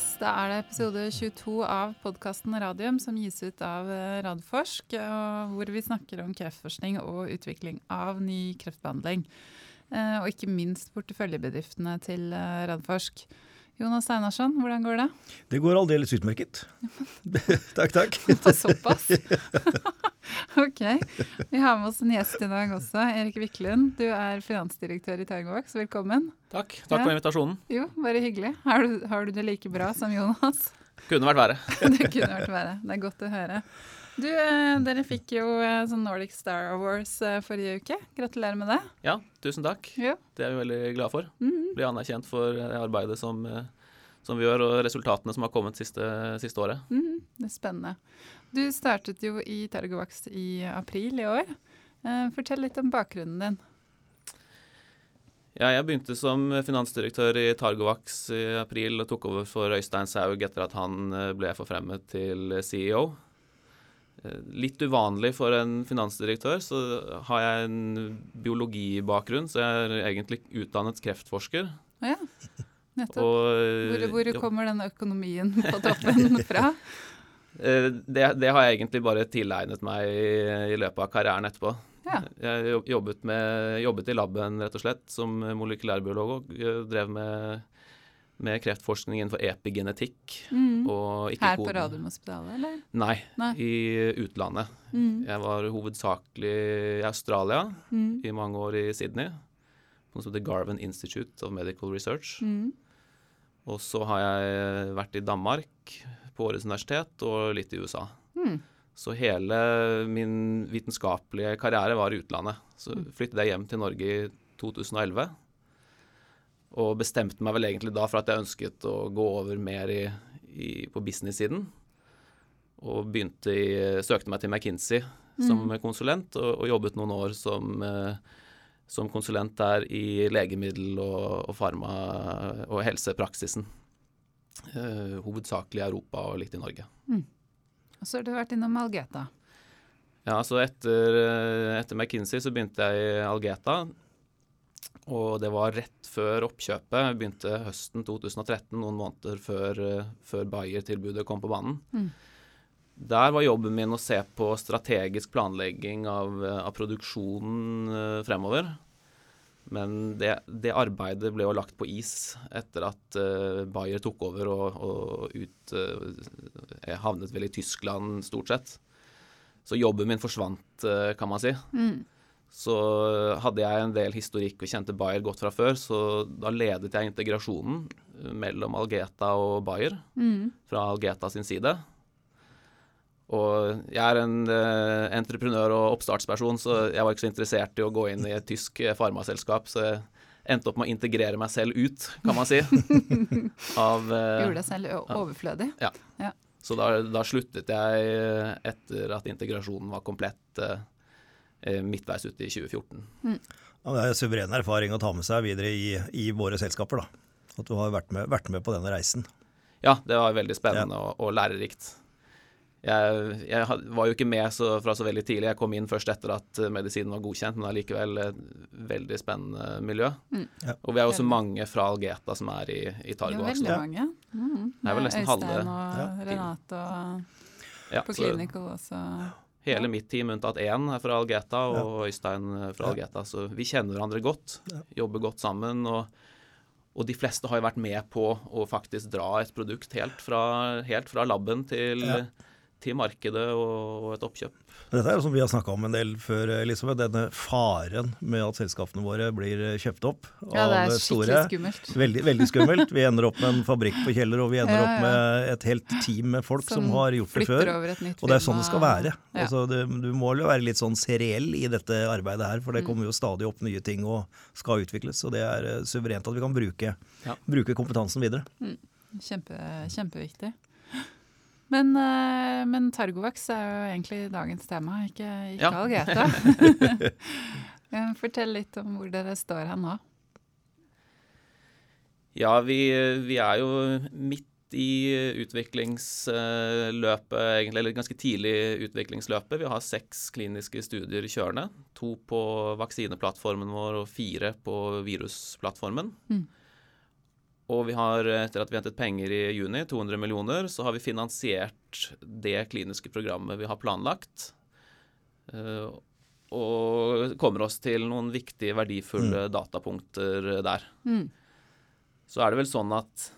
Yes, da er det episode 22 av podkasten Radium som gis ut av eh, Radforsk, hvor vi snakker om kreftforskning og utvikling av ny kreftbehandling. Eh, Og ikke minst porteføljebedriftene til eh, Radforsk. Jonas Einarsson, hvordan går det? Det går aldeles utmerket. takk, takk. Såpass? ok. Vi har med oss en gjest i dag også. Erik Wiklund, du er finansdirektør i Targovax. Velkommen. Takk. Takk Ja. for invitasjonen. Jo, bare hyggelig. Har du, har du det like bra som Jonas? Kunne vært verre. det kunne vært verre. Det er godt å høre. Du, eh, dere fikk jo eh, sånn Nordic Star Awards eh, forrige uke. Gratulerer med det. Ja, tusen takk. Ja. Det er vi veldig glad for. Mhm. Bli anerkjent for arbeidet som, som vi gjør, og resultatene som har kommet siste, siste året. Mhm, det er spennende. Du startet jo i Targovax i april i år. Fortell litt om bakgrunnen din. Ja, jeg begynte som finansdirektør i Targovax i april og tok over for Øystein Saug etter at han ble forfremmet til CEO. Eh, Litt uvanlig for en finansdirektør, så har jeg en biologibakgrunn, så jeg er egentlig utdannet kreftforsker. Ja, nettopp. Og, Hvor, hvor kommer den økonomien på toppen fra? Eh, Det, det har jeg egentlig bare tilegnet meg i, i løpet av karrieren etterpå. Ja. Jeg jobb- jobbet, med, jobbet i laben rett og slett som molekylærbiolog og eh, drev med, med kreftforskning innenfor epigenetikk. Mm. Og ikke Her på. Radiumhospitalet, eller? Nei, Nei. i utlandet. Mm. Jeg var hovedsakelig i Australia, mm. i mange år i Sydney. På noe som heter Garvan Institute of Medical Research. Mhm. Og så har jeg vært i Danmark, på Årets universitet, og litt i USA. Mhm. Så hele min vitenskapelige karriere var i utlandet. Så flyttet jeg hjem til Norge i 2011. Og bestemte meg vel egentlig da for at jeg ønsket å gå over mer i, i, på business-siden. Og begynte i, søkte meg til McKinsey som konsulent, og, og jobbet noen år som, eh, som konsulent der i legemiddel- og, og farma- og helsepraksisen. Uh, hovedsakelig i Europa og litt i Norge. Og så har du vært innom Algeta. Ja, så etter, eh, etter McKinsey så begynte jeg i Algeta. Og det var rett før oppkjøpet. Begynte høsten 2013, noen måneder før, eh, før Bayer-tilbudet kom på banen. Mm. Der var jobben min å se på strategisk planlegging av, eh, av produksjonen eh, fremover. Men det, det arbeidet ble jo lagt på is etter at uh, Bayer tok over og, og ut uh, havnet vel i Tyskland, stort sett. Så jobben min forsvant, uh, kan man si. Mhm. Så hadde jeg en del historikk og kjente Bayer godt fra før, så da ledet jeg integrasjonen eh, mellom Algeta og Bayer mm. fra Algeta sin side. Og jeg er en eh, entreprenør og oppstartsperson, så jeg var ikke så interessert i å gå inn i et tysk eh, farmaselskap, så jeg endte opp med å integrere meg selv ut, kan man si. Av, eh, Gjorde deg selv overflødig. så da, da sluttet jeg eh, etter at integrasjonen var komplett eh, eh, midtveis ute i 2014. Ja, det er suveren erfaring å ta med seg videre i, i våre selskaper. da. At du har vært med, vært med på denne reisen. Ja, det var veldig spennende og, og lærerikt. Jeg, jeg var jo ikke med så, fra så veldig tidlig. Jeg kom inn først etter at eh, medisinen var godkjent, men allikevel et veldig spennende miljø. Mm. Ja. Og vi er jo også mange fra Algeta som er i, i Jo, Targovax veldig mange. Mm. Det er vel nesten Øystein halve. og Ja. Renate og Ja, på så Clinical også. Hele mitt team unntatt én er fra Algeta, og Øystein fra. Algeta. Så vi kjenner hverandre godt, jobber godt sammen. og og de fleste har jo vært med på å faktisk dra et produkt helt fra, helt fra laben til, Ja. Til markedet og, og et oppkjøp. Dette er jo som vi har snakka om en del før, Elisabeth. Denne faren med at selskapene våre blir kjøpt opp Ja, det av er store. skikkelig skummelt. Veldig, veldig skummelt. Vi ender opp med en fabrikk på Kjeller, og vi ender Ja, opp med et helt team med folk som, Som har gjort det før. over et nytt Og det er sånn det skal være. Ja. Altså, du, du må jo være litt sånn seriell i dette arbeidet her, Mm. for det kommer jo stadig opp nye ting og skal utvikles. Og det er eh, suverent at vi kan bruke, Ja. bruke kompetansen videre. Kjempe, kjempeviktig. Men, eh, men Targovax er jo egentlig dagens tema, ikke, ikke Ja. Algeta. Fortell litt om hvor dere står her nå. Ja, vi, vi er jo midt i utviklingsløpet, egentlig, eller ganske tidlig utviklingsløpet. Vi har seks kliniske studier kjørende. To på vaksineplattformen vår og fire på virusplattformen. Mm. Og vi har, etter at vi hentet penger i juni, 200 millioner, så har vi finansiert det kliniske programmet vi har planlagt. Eh, og kommer oss til noen viktige, verdifulle datapunkter der. Mm. Så er det vel sånn at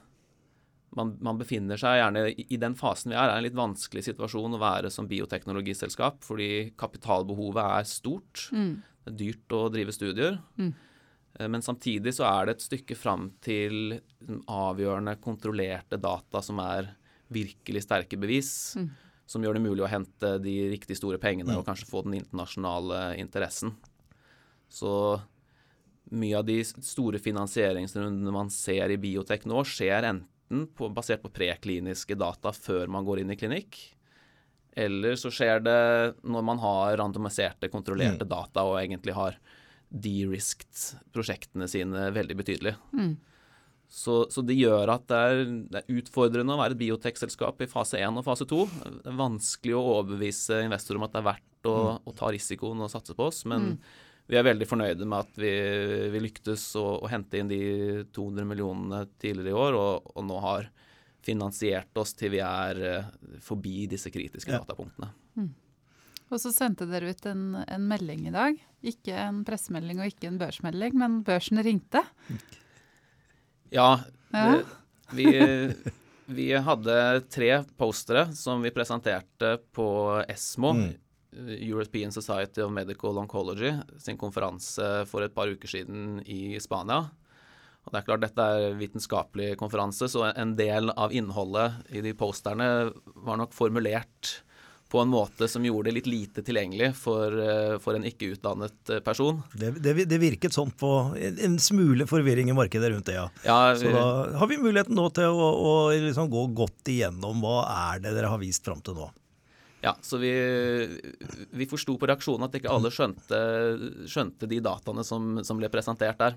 man, man befinner seg gjerne i, i den fasen vi er, er en litt vanskelig situasjon å være som bioteknologiselskap, fordi kapitalbehovet er stort. Mm. Det er dyrt å drive studier. Mm. Eh, Men samtidig så er det et stykke fram til avgjørende, kontrollerte data som er virkelig sterke bevis, Mm. som gjør det mulig å hente de riktig store pengene Mm. og kanskje få den internasjonale interessen. Så mye av de store finansieringsrundene man ser i biotek nå, skjer enten på, basert på prekliniske data før man går inn i klinikk, eller så skjer det når man har randomiserte, kontrollerte data og egentlig har de-risked prosjektene sine veldig betydelig. Mm. Så, så det gjør at det er, det er utfordrende å være et biotekselskap i fase 1 og fase 2. Det er vanskelig å overbevise investorer om at det er verdt å, å ta risikoen og satse på oss, men vi er veldig fornøyde med at vi, vi lyktes å, å hente inn de 200 millionene tidligere i år, og, og nå har finansiert oss til vi er eh, forbi disse kritiske Ja. datapunktene. Og så sendte dere ut en, en melding i dag. Ikke en pressemelding og ikke en børsmelding, men børsen ringte. Ja, Ja. Det, vi, vi hadde tre postere som vi presenterte på ESMO, Mm. European Society of Medical Oncology, sin konferanse for et par uker siden i Spania. Og det er klart Dette er vitenskapelig konferanse, så en del av innholdet i de posterne var nok formulert på en måte som gjorde det litt lite tilgjengelig for, eh, for en ikke-utdannet eh, person. Det, det, det virket sånn på en, en smule forvirring i markedet rundt det, ja. Ja, Så da har vi muligheten nå til å, å liksom gå godt igjennom hva er det dere har vist fram til nå. Ja, så vi, vi forsto på reaksjonen at ikke alle skjønte, skjønte de dataene som, som ble presentert der.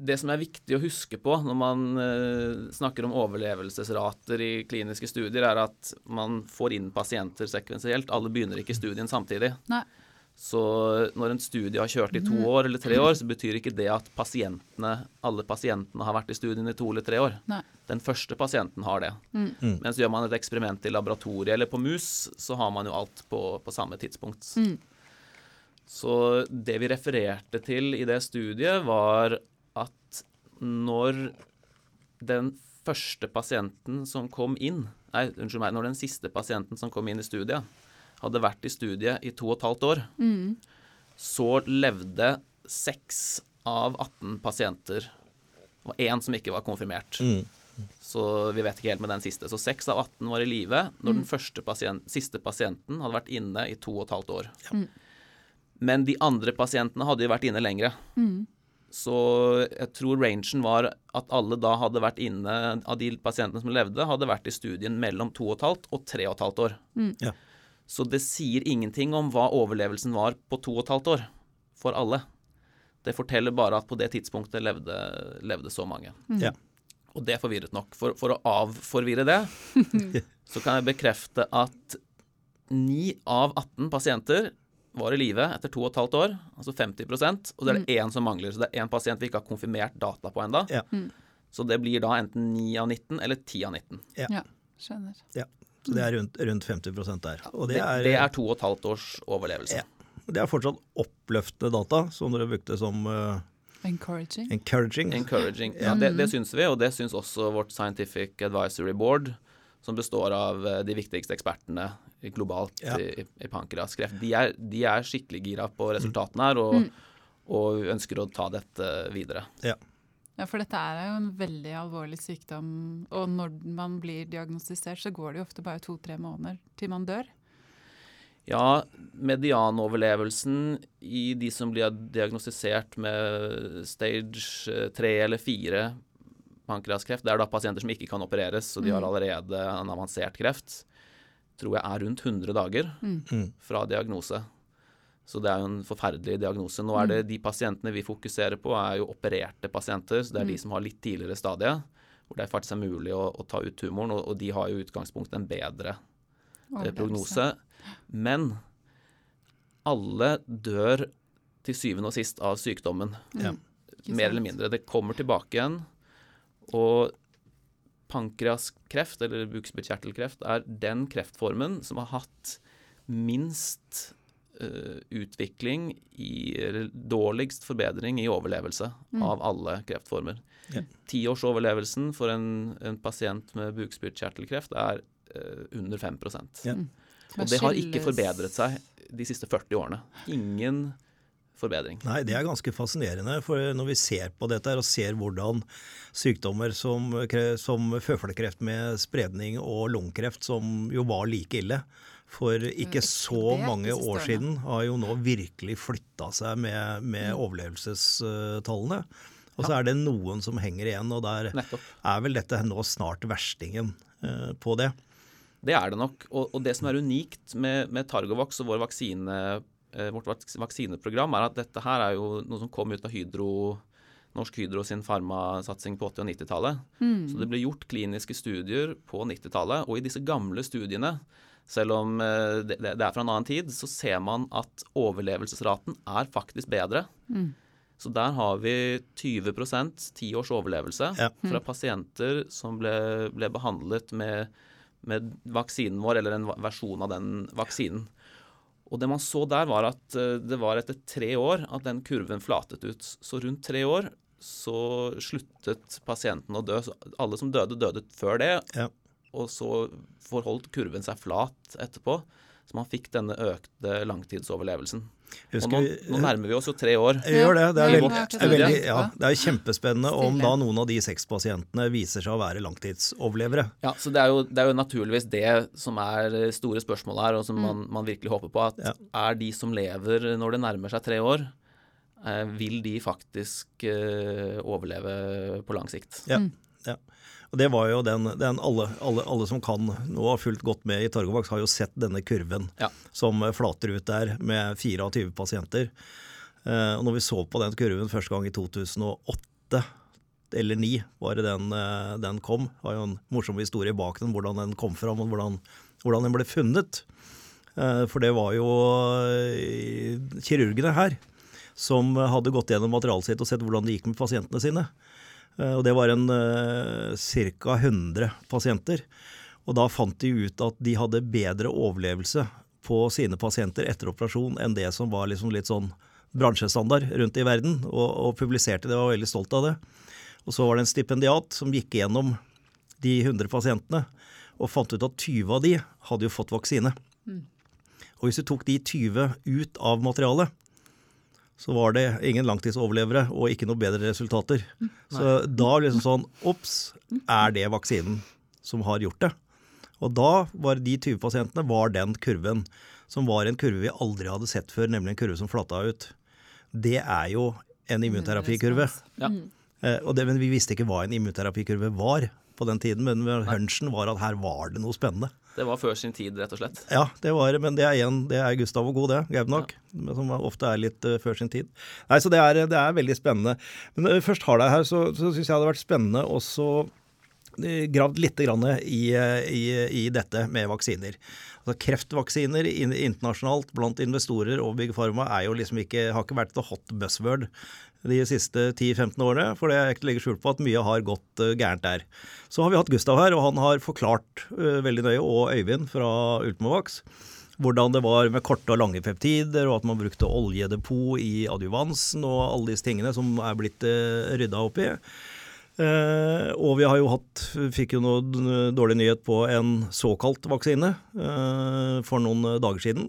Det som er viktig å huske på når man eh, snakker om overlevelsesrater i kliniske studier, er at man får inn pasienter sekvensielt. Alle begynner ikke studien samtidig. Nei. Så når en studie har kjørt i to år eller tre år, så betyr ikke det at pasientene, alle pasientene har vært i studien i to eller tre år. Nei. Den første pasienten har det. Mm. Mm. Mens gjør man et eksperiment i laboratoriet eller på mus, så har man jo alt på, på samme tidspunkt. Mm. Så det vi refererte til i det studiet, var når den første pasienten som kom inn Nei, unnskyld meg, når den siste pasienten som kom inn i studiet, hadde vært i studiet i to og et halvt år, Mm. så levde seks av 18 pasienter. Og én som ikke var konfirmert. Mm. Så vi vet ikke helt med den siste. Så 6 av 18 var i live når den første pasient, siste pasienten hadde vært inne i to og et halvt år. Mm. Men de andre pasientene hadde jo vært inne lengre. Mm. Så jeg tror rangen var at alle da hadde vært inne Av de pasientene som levde, hadde vært i studien mellom to og et halvt og tre og et halvt år. Mm. Ja. Så det sier ingenting om hva overlevelsen var på to og et halvt år for alle. Det forteller bare at på det tidspunktet levde, levde så mange. Ja. Og det er forvirret nok. For, for å avforvirre det, så kan jeg bekrefte at 9 av 18 pasienter var i live etter to og et halvt år, altså 50 og så er det én som mangler. Så det er én pasient vi ikke har konfirmert data på ennå. Ja. Mm. Så det blir da enten 9 av 19 eller 10 av 19. Ja, skjønner. Ja. Så det er rundt, rundt 50 der. Og det Det, er, det er to og et halvt års overlevelse. Ja. det er fortsatt oppløftende data, som dere brukte som uh, Encouraging. encouraging. Encouraging. Ja, det, det syns vi, og det syns også vårt Scientific Advisory Board, som består av eh, de viktigste ekspertene globalt Ja. i, i pankreaskreft. De er, de er skikkelig gira på resultatene her, og, og ønsker å ta dette videre. Ja. Ja, for dette er jo en veldig alvorlig sykdom, og når man blir diagnostisert, så går det jo ofte bare to-tre måneder til man dør. Ja, medianoverlevelsen i de som blir diagnostisert med stage 3 eller 4 pankreaskreft, det er da pasienter som ikke kan opereres, og de har allerede en avansert kreft, tror jeg er rundt 100 dager Mm. fra diagnose. Så det er jo en forferdelig diagnose. Nå er det de pasientene vi fokuserer på, er jo opererte pasienter, så det er de som har litt tidligere stadie, hvor det faktisk er mulig å, å ta ut tumoren, og, og de har jo i utgangspunktet en bedre eh, prognose. Men alle dør til syvende og sist av sykdommen. Ja. Mer eller mindre. Det kommer tilbake igjen. Og pankreaskreft, eller bukspyttkjertelkreft, er den kreftformen som har hatt minst uh, utvikling i Eller dårligst forbedring i overlevelse Mm. av alle kreftformer. Ja. Tiårsoverlevelsen for en, en pasient med bukspyttkjertelkreft er uh, under 5 Ja. Og det har ikke forbedret seg de siste 40 årene. Ingen forbedring. Nei, det er ganske fascinerende. For når vi ser på dette og ser hvordan sykdommer som, som føflekkreft med spredning og lungekreft, som jo var like ille for ikke så mange år siden, har jo nå virkelig flytta seg med, med overlevelsestallene. Og så er det noen som henger igjen, og der er vel dette nå snart verstingen eh, på det. Det er det nok. Og, og det som er unikt med, med Targovax og vår vaksine, vårt vaksineprogram, er at dette her er jo noe som kom ut av Hydro, Norsk Hydro sin farmasatsing på 80- og 90-tallet. Så det ble gjort kliniske studier på 90-tallet, og i disse gamle studiene, selv om eh, det, det er fra en annen tid, så ser man at overlevelsesraten er faktisk bedre. Så der har vi 20% ti års overlevelse Ja. fra pasienter som ble, ble behandlet med, med vaksinen vår, eller en versjon av den vaksinen. Og det man så der, var at eh, det var etter tre år at den kurven flatet ut. Så rundt tre år så sluttet pasienten å dø. Så alle som døde, døde før det. Ja. Og så forholdt kurven seg flat etterpå. Så man fikk denne økte langtidsoverlevelsen. Husker og nå, nå nærmer vi oss jo tre år. Jeg gjør det. Det er, veldig, det er, veldig, ja, det. er kjempespennende om da noen av de seks pasientene viser seg å være langtidsoverlevere. Ja, så det er, jo, det er jo naturligvis det som er store spørsmålet her, og som man, man virkelig håper på. At Ja. er de som lever når det nærmer seg tre år, eh, vil de faktisk eh, overleve på lang sikt? Ja, ja. Og det var jo den, den alle, alle, alle som kan nå har fulgt godt med i Torgovaks, har jo sett denne kurven Ja. som flater ut der med 24 pasienter. Eh, og når vi så på den kurven første gang i 2008 eller 2009, var det den, eh, den kom. Det var jo en morsom historie bak den, hvordan den kom fram og hvordan, hvordan den ble funnet. Eh, for det var jo eh, kirurgene her som hadde gått gjennom materialet sitt og sett hvordan det gikk med pasientene sine. Eh, Og det var en uh, ca. 100 pasienter. Og da fant de ut at de hadde bedre overlevelse på sine pasienter etter operasjon enn det som var liksom litt sånn bransjestandard rundt i verden, og, og publiserte det og var veldig stolt av det. Og så var det en stipendiat som gikk gjennom de 100 pasientene og fant ut at 20 av de hadde jo fått vaksine. Og hvis du tok de 20 ut av materialet, så var det ingen langtidsoverlevere og ikke noe bedre resultater. Så da liksom sånn Ops, er det vaksinen som har gjort det? Og da var de 20 pasientene var den kurven som var en kurve vi aldri hadde sett før, nemlig en kurve som flatta ut. Det er jo en immunterapikurve. Ja. Eh, og det, men vi visste ikke hva en immunterapikurve var på den tiden, men hunchen var at her var det noe spennende. Det var før sin tid, rett og slett. Ja, det var men det er igjen, det er Gustav og god, det. Gaubnak. Ja. Som ofte er litt uh, før sin tid. Nei, så det er, det er veldig spennende. Men vi først har deg her, så, så syns jeg det hadde vært spennende også eh, gravd litt grann i, i, i dette med vaksiner. Altså Kreftvaksiner internasjonalt blant investorer og Big Pharma er jo liksom ikke, har ikke vært the hot buzzword de siste 10-15 årene, for det er ikke legge skjul på at mye har gått eh, gærent der. Så har vi hatt Gustav her, og han har forklart eh, veldig nøye, og Øyvind fra Ultimovax, hvordan det var med korte og lange peptider, og at man brukte oljedepot i adjuvansen og alle disse tingene som er blitt uh, rydda opp i. Eh, og vi har jo hatt, fikk jo noe dårlig nyhet på en såkalt vaksine eh, for noen dager siden.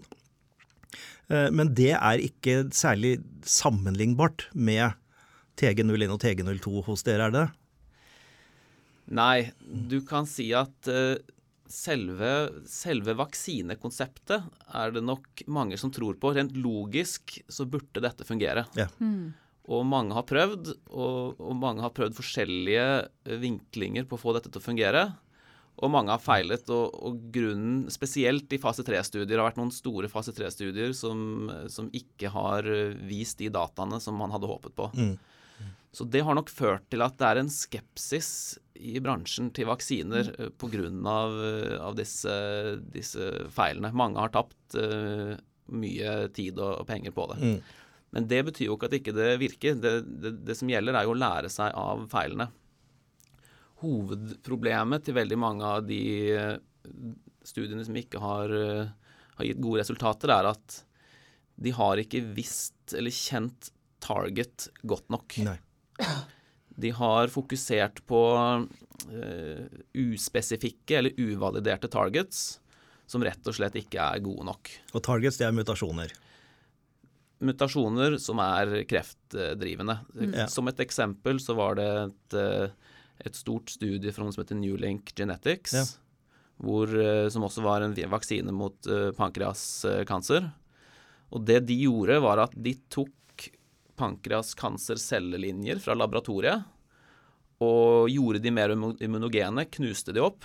Eh, men det er ikke særlig sammenlignbart med TG01 og TG02 hos dere, er det? Nei, du kan si at eh, selve, selve vaksinekonseptet er det nok mange som tror på. Rent logisk så burde dette fungere. Ja. Og mange har prøvd, og, og mange har prøvd forskjellige eh, vinklinger på å få dette til å fungere. Og mange har feilet, og, og grunnen, spesielt i fase 3-studier, har vært noen store fase 3-studier som, som ikke har eh, vist de dataene som man hadde håpet på. Mm. Så det har nok ført til at det er en skepsis i bransjen til vaksiner mm. pga. Av, eh, av disse, disse feilene. Mange har tapt uh, mye tid og, og penger på det. Mm. Men det betyr jo ikke at ikke det virker. Det, det, det som gjelder, er jo å lære seg av feilene. Hovedproblemet til veldig mange av de eh, studiene som ikke har, eh, har gitt gode resultater, er at de har ikke visst eller kjent target godt nok. Nei. De har fokusert på uh, uspesifikke eller uvaliderte targets som rett og slett ikke er gode nok. Og targets, det er mutasjoner. Mutasjoner som er kreftdrivende. Mm. Som et eksempel så var det et, eh, et stort studie fra noe som heter Newlink Genetics, Ja. hvor, eh, som også var en vaksine mot uh, pankreaskancer. Og det de gjorde, var at de tok pankreaskancercellelinjer fra laboratoriet og gjorde de mer immunogene, knuste de opp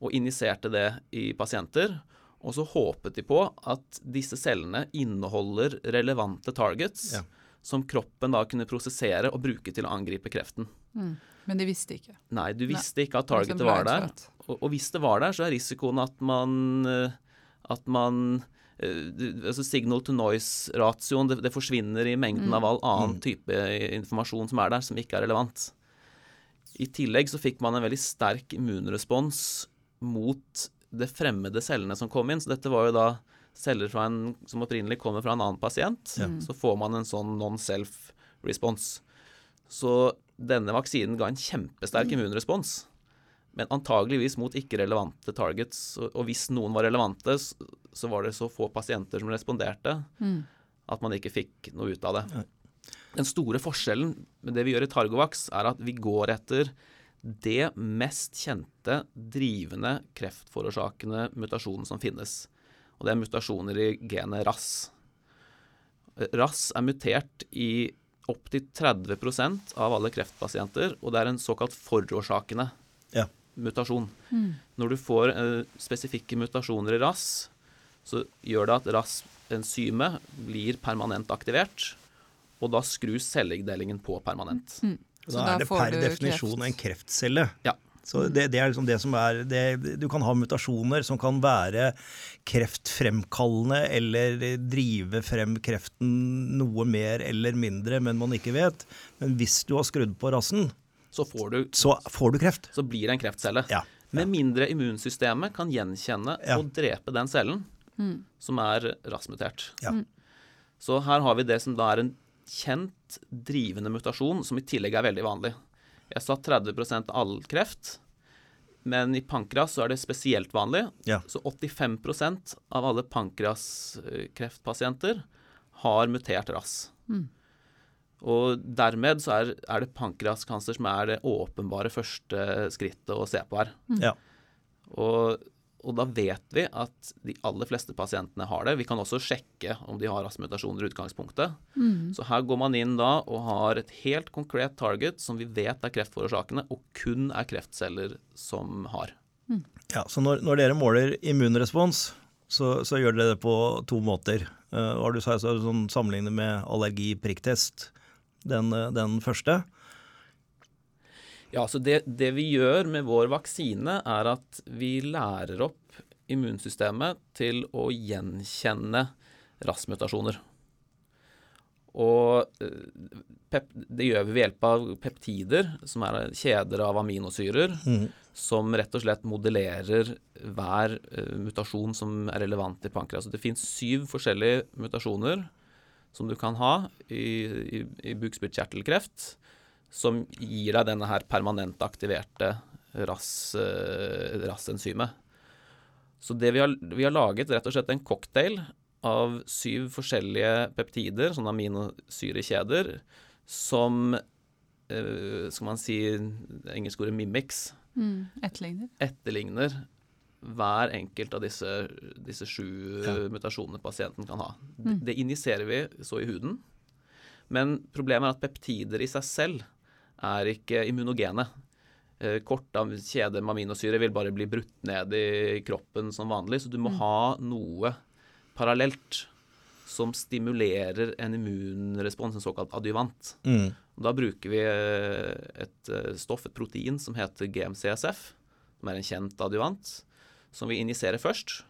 og injiserte det i pasienter. Og så håpet de på at disse cellene inneholder relevante targets Ja. som kroppen da kunne prosessere og bruke til å angripe kreften. Mm. Men de visste ikke. Nei, du visste ikke at Liksom targetet var der. Og, og hvis det var der, så er risikoen at man eh, At man eh, altså Signal to noise-ratioen det, det forsvinner i mengden av all annen type informasjon som er der, som ikke er relevant. I tillegg så fikk man en veldig sterk immunrespons mot det fremmede cellene som kom inn. Så dette var jo da celler fra en, som opprinnelig kommer fra en annen pasient. Så får man en sånn non-self-respons. Så denne vaksinen ga en kjempesterk immunrespons men antageligvis mot ikke-relevante targets. Og, hvis noen var relevante, så, var det så få pasienter som responderte at man ikke fikk noe ut av det. Den store forskjellen med det vi gjør i Targovax, er at vi går etter det mest kjente drivende kreftforårsakende mutasjonen som finnes. Og det er mutasjoner i genet RAS. RAS er mutert i opptil 30% av alle kreftpasienter, og det er en såkalt forårsakende Ja. mutasjon. Når du får eh, spesifikke mutasjoner i RAS, så gjør det at RAS-enzymet blir permanent aktivert, og da skrus celledelingen på permanent. Så Da da er det per definisjon kreft. en kreftcelle. Ja. Så det, det er liksom det som er det, Du kan ha mutasjoner som kan være kreftfremkallende eller drive frem kreften noe mer eller mindre, men man ikke vet. Men hvis du har skrudd på rassen, Så, får du, så får du kreft. så blir det en kreftcelle. Ja. Med mindre immunsystemet kan gjenkjenne Ja. og drepe den cellen som er rasmutert. Ja. Så her har vi det som da er en kjent drivende mutasjon, som i tillegg er veldig vanlig. Jeg sa 30 av all kreft, men i pankreas så er det spesielt vanlig. Ja. Så 85% av alle pankraskreftpasienter har mutert RAS. Og dermed så er, er det pankreaskancer som er det åpenbare første skrittet å se på her. Ja. Og, og da vet vi at de aller fleste pasientene har det. Vi kan også sjekke om de har RAS-mutasjoner i utgangspunktet. Så her går man inn da og har et helt konkret target som vi vet er kreftforårsakende, og kun er kreftceller som har. Ja, så når, når dere måler immunrespons, så, så gjør dere det på to måter. Uh, har du sagt så sånn sammenlignet med allergi-prikktest, den, eh, den første? Ja, så det, det vi gjør med vår vaksine, er at vi lærer opp immunsystemet til å gjenkjenne RAS-mutasjoner. Og eh, pep, det gjør vi ved hjelp av peptider, som er kjeder av aminosyrer, som rett og slett modellerer hver eh, mutasjon som er relevant i pankreas. Så det fins syv forskjellige mutasjoner som du kan ha i, i, i bukspyttkjertelkreft, som gir deg denne her permanent aktiverte RAS, eh, RAS-enzymet. Så det vi har, vi har laget rett og slett en cocktail av syv forskjellige peptider, sånne aminosyrekjeder, som eh, skal man si det engelske ordet mimics, Mm, etterligner. etterligner hver enkelt av disse, disse sju ja. mutasjonene pasienten kan ha. Det, det injiserer vi så i huden. Men problemet er at peptider i seg selv er ikke immunogene. Kort Korte av kjede med aminosyre vil bare bli brutt ned i kroppen som vanlig, så du må ha noe parallelt som stimulerer en immunrespons, en såkalt adjuvant. Mm. Da bruker vi eh, et eh, stoff, et protein, som heter GMCSF, som er en kjent adjuvant, som vi injiserer først.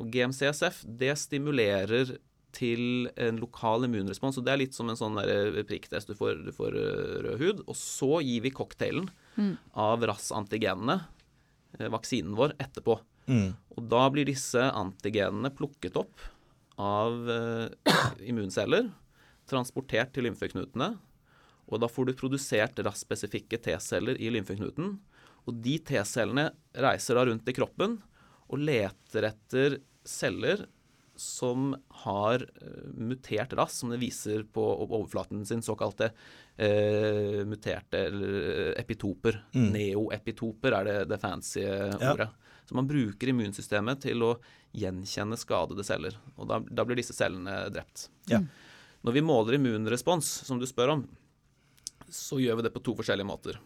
Og GMCSF det stimulerer til en lokal immunrespons. og Det er litt som en sånn der prikktest. Du får, du får eh, rød hud. Og så gir vi cocktailen av RAS-antigenene, eh, vaksinen vår, etterpå. Mm. Og da blir disse antigenene plukket opp av eh, immunceller, transportert til lymfeknutene. Og da får du produsert RAS-spesifikke T-celler i lymfeknuten. Og de T-cellene reiser da rundt i kroppen og leter etter celler som har eh, mutert rass, som det viser på overflaten sin, såkalte eh, muterte eller epitoper. Mm. Neoepitoper er det, det fancy ordet. Så man bruker immunsystemet til å gjenkjenne skadede celler. Og da, da blir disse cellene drept. Ja. Når vi måler immunrespons, som du spør om, så gjør vi det på to forskjellige måter.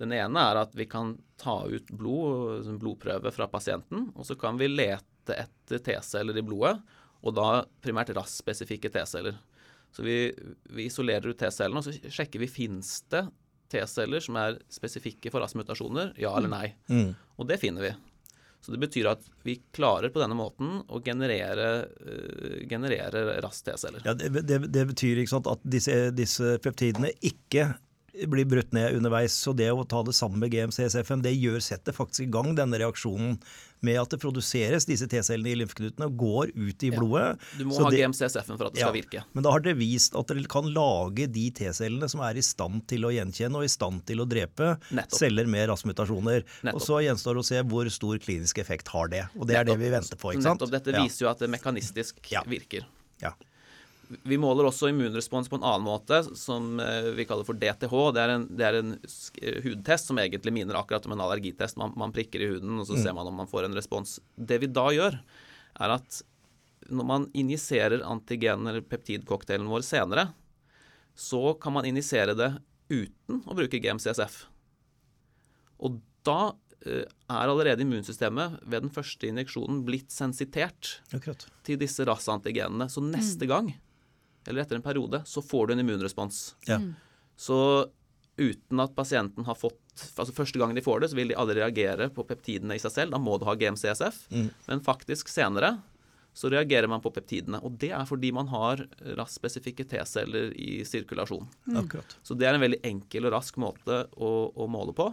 Den ene er at vi kan ta ut blod, blodprøve fra pasienten, og så kan vi lete etter T-celler i blodet, og da primært RAS-spesifikke T-celler. Så vi, vi isolerer ut T-cellene, og så sjekker vi fins det T-celler som er spesifikke for RAS-mutasjoner, ja eller nei. Mm. Og det finner vi. Så det betyr at vi klarer på denne måten å generere, uh, generere RAS-T-celler. Ja, det, det, det betyr ikke sant, at disse, disse peptidene ikke blir brutt ned underveis. Så det å ta det sammen med GMCSF-en, det gjør setter faktisk i gang denne reaksjonen med at det produseres disse T-cellene i lymfeknutene og går ut i Ja. blodet. Du må Så ha det- GMCSF-en for at det skal virke. Men da har dere vist at dere kan lage de T-cellene som er i stand til å gjenkjenne og i stand til å drepe Nettopp. celler med RAS-mutasjoner. Nettopp. Og så gjenstår det å se hvor stor klinisk effekt har det. Og det er det vi venter på, ikke sant? Nettopp. Dette Ja. viser jo at det mekanistisk Ja. virker. Ja. Vi måler også immunrespons på en annen måte, som eh, vi kaller for DTH. Det er en, det er en eh, hudtest som egentlig minner akkurat om en allergitest. Man, man prikker i huden, og så ser man om man får en respons. Det vi da gjør, er at når man injiserer antigen- eller peptidcocktailen vår senere, så kan man injisere det uten å bruke GMCSF. Og da eh, er allerede immunsystemet ved den første injeksjonen blitt sensitert Akkurat. til disse RAS-antigenene. Så neste gang, eller etter en periode, så får du en immunrespons. Ja. Så uten at pasienten har fått altså Første gangen de får det, så vil de aldri reagere på peptidene i seg selv. Da må du ha GMCSF. Mm. Men faktisk senere så reagerer man på peptidene. Og det er fordi man har RAS-spesifikke T-celler i sirkulasjon. Mm. Så det er en veldig enkel og rask måte å, å måle på.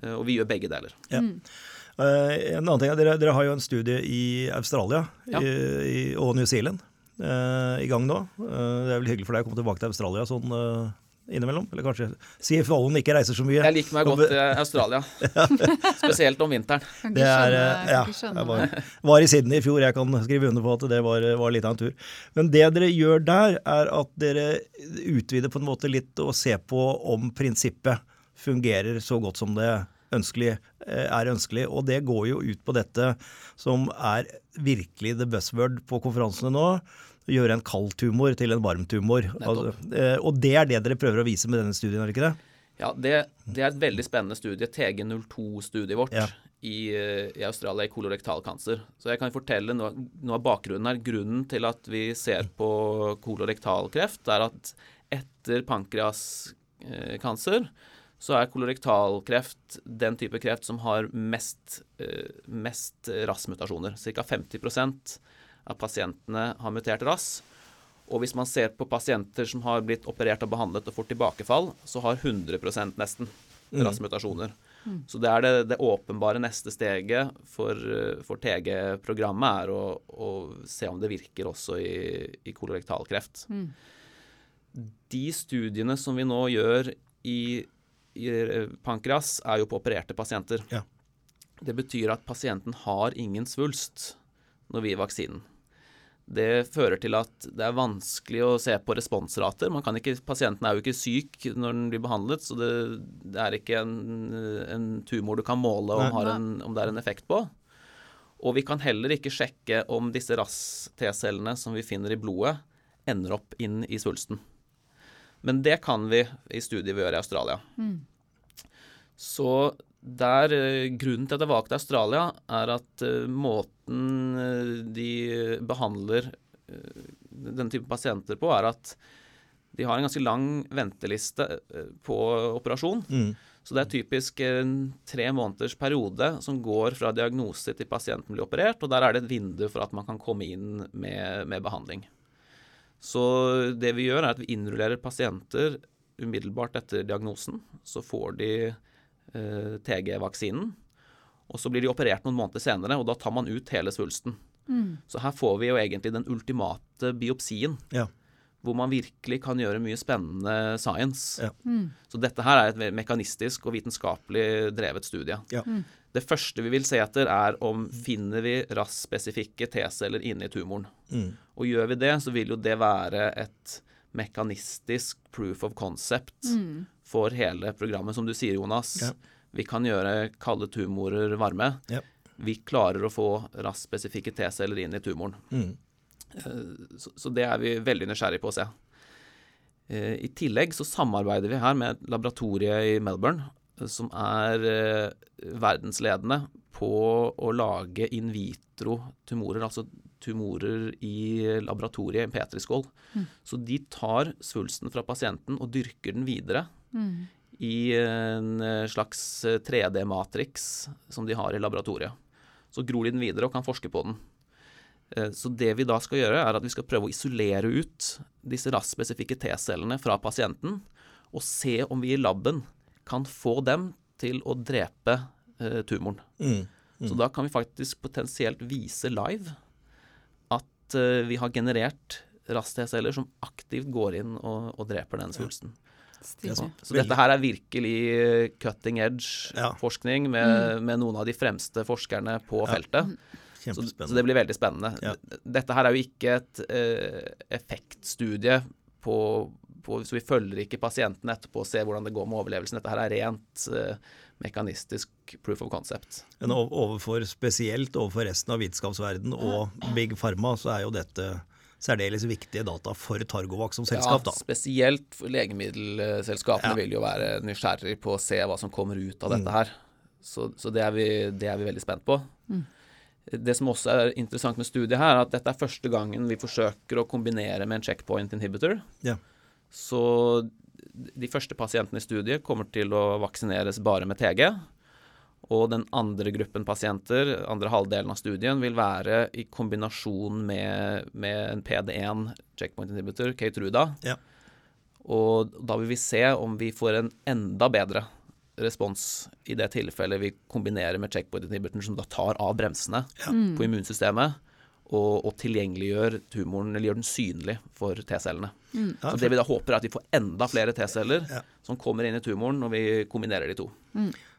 Eh, Og vi gjør begge deler. Ja. Uh, en annen ting, er, dere, dere har jo en studie i Australia Ja. i, i, og New Zealand i gang nå. Eh, det er vel hyggelig for deg å komme tilbake til Australia sånn eh, innimellom? Eller kanskje CFO-en ikke reiser så mye? Jeg liker meg godt i Australia. Spesielt om vinteren. Kan Det er, eh, kan ja, ikke skjønne jeg var, var i Sydney i fjor, jeg kan skrive under på at det var, var litt av en tur. Men det dere gjør der, er at dere utvider på en måte litt og ser på om prinsippet fungerer så godt som det ønskelig, eh, er ønskelig. Og det går jo ut på dette som er virkelig the buzzword på konferansene nå. Gjøre en kald tumor til en varm tumor. Altså, eh, og det er det dere prøver å vise med denne studien, er det ikke det? Ja, det, det er et veldig spennende studie, TG02-studiet vårt Ja. i, eh, i Australia i kolorektalkancer. Så jeg kan fortelle noe, noe av bakgrunnen her. Grunnen til at vi ser på kolorektalkreft, er at etter pankreaskancer så er kolorektalkreft den type kreft som har mest, eh, mest RAS-mutasjoner. Ca. 50% av pasientene har mutert RAS. Og hvis man ser på pasienter som har blitt operert og behandlet og får tilbakefall, så har 100 nesten RAS-mutasjoner. Så det er det, det åpenbare neste steget for, eh, for TG-programmet er å, å se om det virker også i, i kolorektalkreft. De studiene som vi nå gjør i, pankreas, er jo på opererte pasienter. Ja. Det betyr at pasienten har ingen svulst når vi gir vaksinen. Det fører til at det er vanskelig å se på responsrater. Man kan ikke, pasienten er jo ikke syk når den blir behandlet, så det, det er ikke en, en tumor du kan måle om, har en, om det er en effekt på. Og vi kan heller ikke sjekke om disse RAS-T-cellene som vi finner i blodet, ender opp inn i svulsten. Men det kan vi i studiet vi gjør i Australia. Så der, eh, Grunnen til at jeg valgte Australia, er at eh, måten eh, de behandler eh, denne type pasienter på, er at de har en ganske lang venteliste på operasjon. Mm. Så det er typisk en tre måneders periode som går fra diagnose til pasienten blir operert, og der er det et vindu for at man kan komme inn med, med behandling. Så det vi gjør, er at vi innrullerer pasienter umiddelbart etter diagnosen. Så får de eh, TG-vaksinen, og så blir de operert noen måneder senere, og da tar man ut hele svulsten. Så her får vi jo egentlig den ultimate biopsien Ja. hvor man virkelig kan gjøre mye spennende science. Ja. Så dette her er et mekanistisk og vitenskapelig drevet studie. Ja. Det første vi vil se etter, er om finner vi RAS-spesifikke T-celler inne i tumoren. Mm. Og gjør vi det, så vil jo det være et mekanistisk proof of concept for hele programmet. Som du sier, Jonas. Ja. Vi kan gjøre kalde tumorer varme. Ja. Vi klarer å få raskt spesifikke T-celler inn i tumoren. Mm. Så, så det er vi veldig nysgjerrige på å se. Eh, I tillegg så samarbeider vi her med laboratoriet i Melbourne eh, som er eh, verdensledende på å lage in vitro tumorer, altså tumorer i laboratoriet i en petriskål. Så de tar svulsten fra pasienten og dyrker den videre i en eh, slags 3D-matrix som de har i laboratoriet. Så gror de den videre og kan forske på den. Eh, Så det vi da skal gjøre, er at vi skal prøve å isolere ut disse RAS-spesifikke T-cellene fra pasienten, og se om vi i laben kan få dem til å drepe eh, tumoren. Mm. Så da kan vi faktisk potensielt vise live at eh, vi har generert RAS-T-celler som aktivt går inn og, og dreper den svulsten. Ja. Så dette her er virkelig eh, cutting edge Ja. forskning med, med noen av de fremste forskerne på feltet. Så, så det blir veldig spennende. Ja. Dette her er jo ikke et eh, effektstudie på, på Så vi følger ikke pasienten etterpå og ser hvordan det går med overlevelsen. Dette her er rent eh, mekanistisk proof of concept. Men overfor, spesielt overfor resten av vitenskapsverden og Big Pharma, så er jo dette særdeles viktige data for Targovac som selskap. Ja, spesielt for legemiddelselskapene Ja. vil jo være nysgjerrig på å se hva som kommer ut av Mm. dette her. Så, så det, er vi, det er vi veldig spent på. Det som også er interessant med studiet her, er at dette er første gangen vi forsøker å kombinere med en checkpoint inhibitor. Ja. Så de første pasientene i studiet kommer til å vaksineres bare med TG. Og den andre gruppen pasienter, andre halvdelen av studien, vil være i kombinasjon med, med en PD1 checkpoint inhibitor, Keytruda. Ja. Og da vil vi se om vi får en enda bedre respons i det tilfellet vi kombinerer med checkpoint inhibitor, som da tar av bremsene på immunsystemet og, og tilgjengeliggjør tumoren, eller gjør den synlig for T-cellene. Mm. Så det vi da håper er at vi får enda flere T-celler Ja. som kommer inn i tumoren når vi kombinerer de to.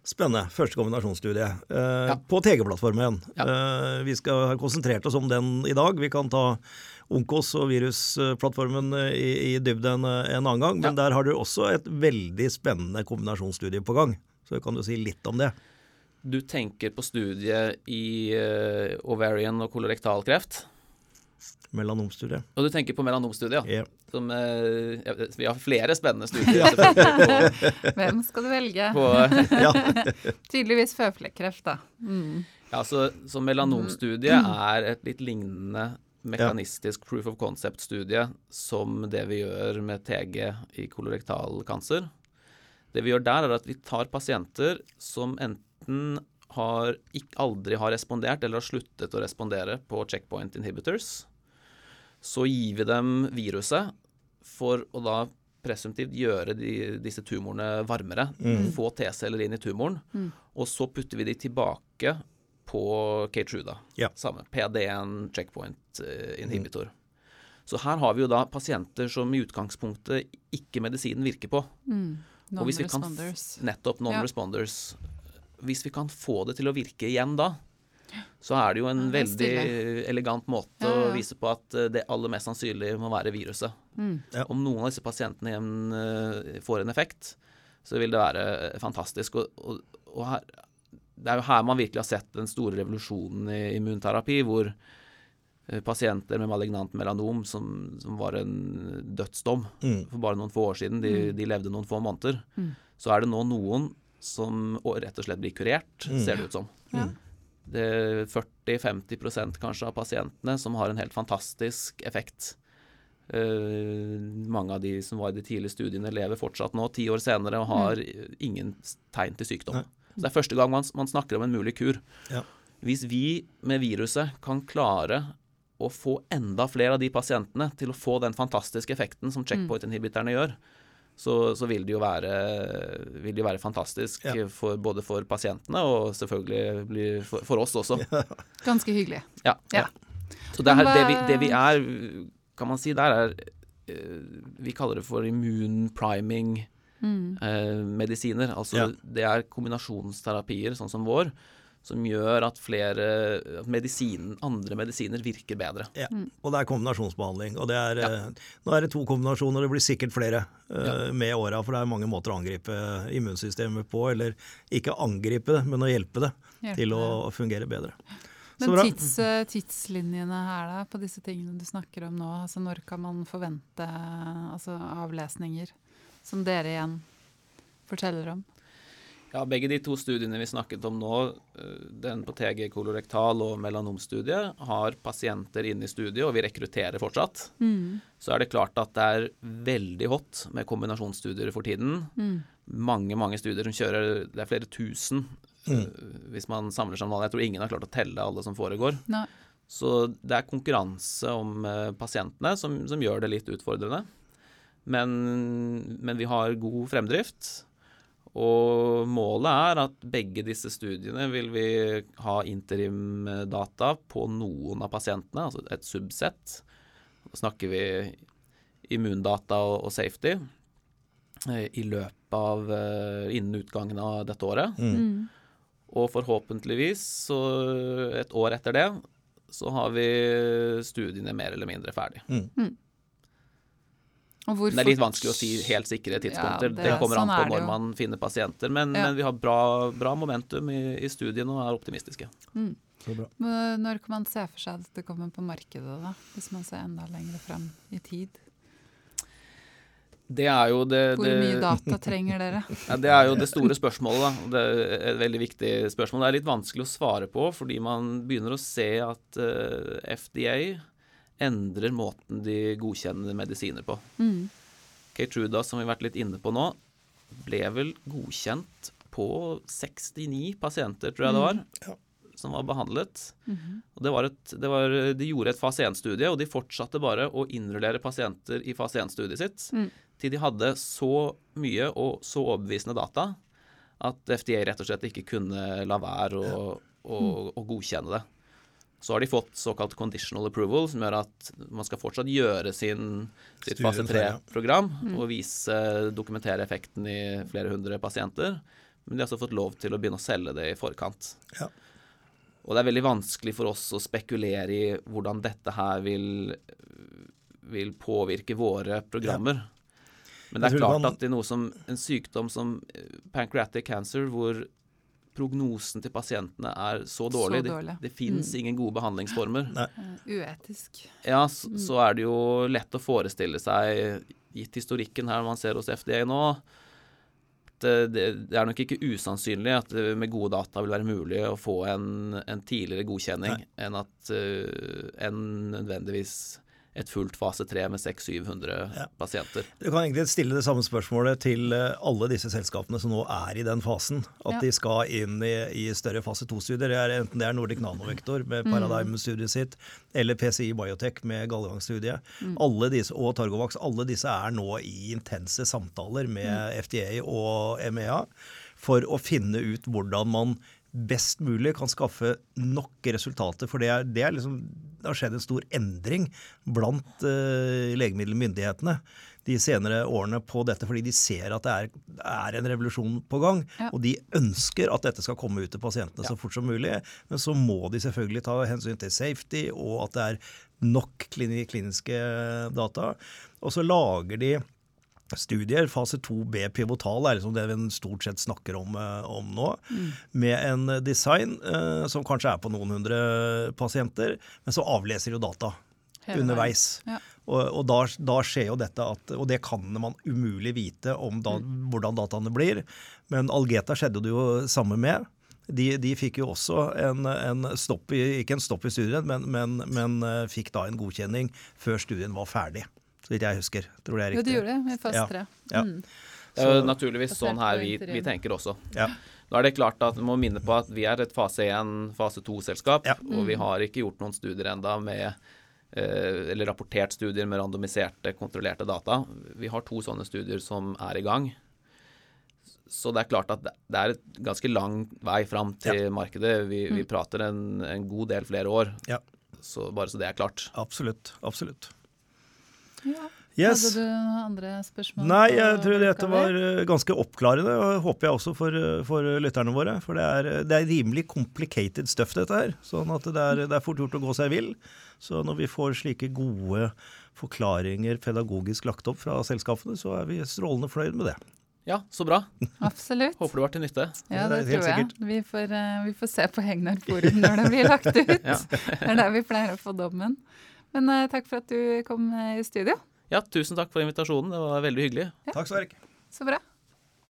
Spennende. Første kombinasjonsstudie. Eh, Ja. På TG-plattformen. Ja. Eh, vi skal ha konsentrert oss om den i dag. Vi kan ta Onkos og virusplattformen eh, i, i dybden en, en annen gang. Men Ja. der har dere også et veldig spennende kombinasjonsstudie på gang. Så kan du si litt om det. Du tenker på studiet i uh, ovarian og kolorektalkreft. Melanomstudiet. Og du tenker på melanomstudiet, ja. Yeah. Som, uh, ja, vi har flere spennende studier Hvem skal du velge? på, Tydeligvis føflekkreft, da. Mm. Ja, så, så melanomstudiet er et litt lignende mekanistisk proof of concept-studie som det vi gjør med TG i kolorektal kancer. Det vi gjør der, er at vi tar pasienter som enten har, ikke, aldri har respondert eller har sluttet å respondere på checkpoint inhibitors. Så gir vi dem viruset for å da presumptivt gjøre de, disse tumorene varmere. Få T-celler inn i tumoren. Og så putter vi de tilbake på Keytruda. Ja. Samme. PD1 checkpoint inhibitor. inhibitor. Så her har vi jo da pasienter som i utgangspunktet ikke medisinen virker på. F- Non-responders. Nettopp non-responders. Hvis vi kan få det til å virke igjen da, så er det jo en Ja, det veldig elegant måte Ja, ja. å vise på at eh, det aller mest sannsynlig må være viruset. Mm. Ja. Om noen av disse pasientene igjen eh, får en effekt, så vil det være eh, fantastisk. Og, og, og her, det er jo her man virkelig har sett den store revolusjonen i immunterapi, hvor pasienter med malignant melanom, som, som var en dødsdom Mm. for bare noen få år siden, de, de levde noen få måneder, så er det nå noen som rett og slett blir kurert, ser det ut som. Ja. Det er 40-50% kanskje av pasientene som har en helt fantastisk effekt. Uh, mange av de som var i de tidlige studiene, lever fortsatt nå, ti år senere, og har ingen tegn til sykdom. Nei. Så Det er første gang man, man snakker om en mulig kur. Ja. Hvis vi med viruset kan klare å få enda flere av de pasientene til å få den fantastiske effekten som checkpoint-inhibiterne gjør, så, så vil det jo være, vil det være fantastisk Ja. for, både for pasientene og selvfølgelig for, for oss også. Ganske hyggelig. Ja. Ja. Så det, her, det, vi, det vi er, kan man si, der er eh, Vi kaller det for immune priming Mm. eh, medisiner. Altså Ja. det er kombinasjonsterapier, sånn som vår, som gjør at flere at medisin, andre medisiner virker bedre. Ja. Og det er kombinasjonsbehandling. Og det er, ja. Nå er det to kombinasjoner, det blir sikkert flere ja. med åra. For det er mange måter å angripe immunsystemet på. Eller ikke angripe det, men å hjelpe det Hjelpe til å fungere bedre. Så Men bra. tids, eh, tidslinjene her da, på disse tingene du snakker om nå, altså når kan man forvente altså avlesninger som dere igjen forteller om? Ja, Begge de to studiene vi snakket om nå, eh, den på TG kolorektal og melanomstudiet, har pasienter inne i studiet, og vi rekrutterer fortsatt. Mm. Så er det klart at det er veldig hot med kombinasjonsstudier for tiden. Mm. Mange mange studier som kjører Det er flere tusen Mm. eh, hvis man samler sammen alle. Jeg tror ingen har klart å telle alle som foregår. Nei. Så det er konkurranse om eh, pasientene som, som gjør det litt utfordrende. Men, men vi har god fremdrift. Og målet er at begge disse studiene vil vi ha interimdata på noen av pasientene, altså et subsett. Da snakker vi immundata og, safety eh, i løpet av eh, innen utgangen av dette året. Mm. Og forhåpentligvis, så et år etter det, så har vi studiene mer eller mindre ferdig. Mm. Men det er litt vanskelig å si helt sikre tidspunkter. Ja, det, det- kommer an sånn på er når man finner pasienter. Men, Ja. men vi har bra, bra momentum i, i studien og er optimistiske. Så bra. Når kan man se for seg at det kommer på markedet, da? Hvis man ser enda lenger fram i tid? Det er jo det, Hvor mye data trenger dere? Ja, det er jo det store spørsmålet. Da. Det er et veldig viktig spørsmål. Det er litt vanskelig å svare på, fordi man begynner å se at uh, FDA endrer måten de godkjenner medisiner på. Mm. Keytruda, som vi har vært litt inne på nå, ble vel godkjent på 69 pasienter, tror jeg det var, Ja. som var behandlet. Mm Og det var et, det var, de gjorde et fase 1-studie, og de fortsatte bare å innrullere pasienter i fase 1-studiet sitt Mm. til de hadde så mye og så overbevisende data at FDA rett og slett ikke kunne la være å, å, å godkjenne det. Så har de fått såkalt conditional approval, som gjør at man skal fortsatt gjøre sin, sitt fase Studien ferdig, ja. 3-program og vise, dokumentere effekten i flere hundre pasienter. Men de har også fått lov til å begynne å selge det i forkant. Ja. Og det er veldig vanskelig for oss å spekulere i hvordan dette her vil, vil påvirke våre programmer. Men det er klart at i noe som en sykdom som eh, pancreatic cancer, hvor prognosen til pasientene er så dårlig, Så dårlig. det, det fins Mm. ingen gode behandlingsformer, Nei. Eh, Uetisk. ja, så, så er det jo lett å forestille seg, gitt historikken her man ser hos FDA nå, at det, det, det er nok ikke usannsynlig at det med gode data vil være mulig å få en, en tidligere godkjenning enn at eh, enn nødvendigvis et fullt fase 3 med 600-700 Ja. pasienter. Du kan egentlig stille det samme spørsmålet til eh, alle disse selskapene som nå er i den fasen. At Ja. de skal inn i, i større fase 2-studier. Er Enten det er Nordic Nanovektor med Paradigm-studiet sitt, eller PCI Biotech med Gallegang-studiet. Alle Og Targovax. Alle disse er nå i intense samtaler med FDA og MEA for å finne ut hvordan man best mulig kan skaffe nok resultater. For det, er, det, er liksom, det har skjedd en stor endring blant uh, legemiddelmyndighetene de senere årene på dette, fordi de ser at det er, er en revolusjon på gang. Ja. Og de ønsker at dette skal komme ut til pasientene så fort som mulig. Men så må de selvfølgelig ta hensyn til safety, og at det er nok klini- kliniske data. Og så lager de studier. Fase 2B pivotal er liksom det vi stort sett snakker om, eh, om nå. Med en design eh, som kanskje er på noen hundre pasienter, men så avleser jo data Hele underveis. Ja. Og, og da, da skjer jo dette at Og det kan man umulig vite om da, hvordan dataene blir. Men Algeta skjedde det jo samme med. De, de fikk jo også en, en stopp i, ikke en stopp i studien, men, men, men eh, fikk da en godkjenning før studien var ferdig. Så vidt jeg husker. Tror det er riktig. Jo, de du gjorde det med fast Ja. 3. Ja. Mm. Det er jo naturligvis sånn her vi, vi tenker også. Ja. Da er det klart at vi må minne på at vi er et fase 1, fase 2-selskap, Ja. og vi har ikke gjort noen studier enda med eh, eller rapportert studier med randomiserte, kontrollerte data. Vi har to sånne studier som er i gang. Så det er klart at det er et ganske lang vei fram til markedet. Vi, vi prater en, en god del flere år, Ja. så bare så det er klart. Absolutt. Absolutt. Ja. Yes. Hadde du noen andre spørsmål? Nei, jeg tror dette var eh, ganske oppklarende, og håper jeg også for, eh, for lytterne våre. For det er, eh, det er rimelig complicated stuff, dette her. Sånn at det er, det er fort gjort å gå seg vill. Så når vi får slike gode forklaringer pedagogisk lagt opp fra selskapene, så er vi strålende fornøyd med det. Ja, så bra. Absolutt. Håper det var til nytte. Ja, Det er det tror jeg. Vi får, eh, vi får se på Hegnar forum når det blir lagt ut. Ja. Det er der vi pleier å få dommen. Men uh, takk for at du kom eh, i studio. Ja, tusen takk for invitasjonen. Det var veldig hyggelig. Takk skal du ha. Så bra.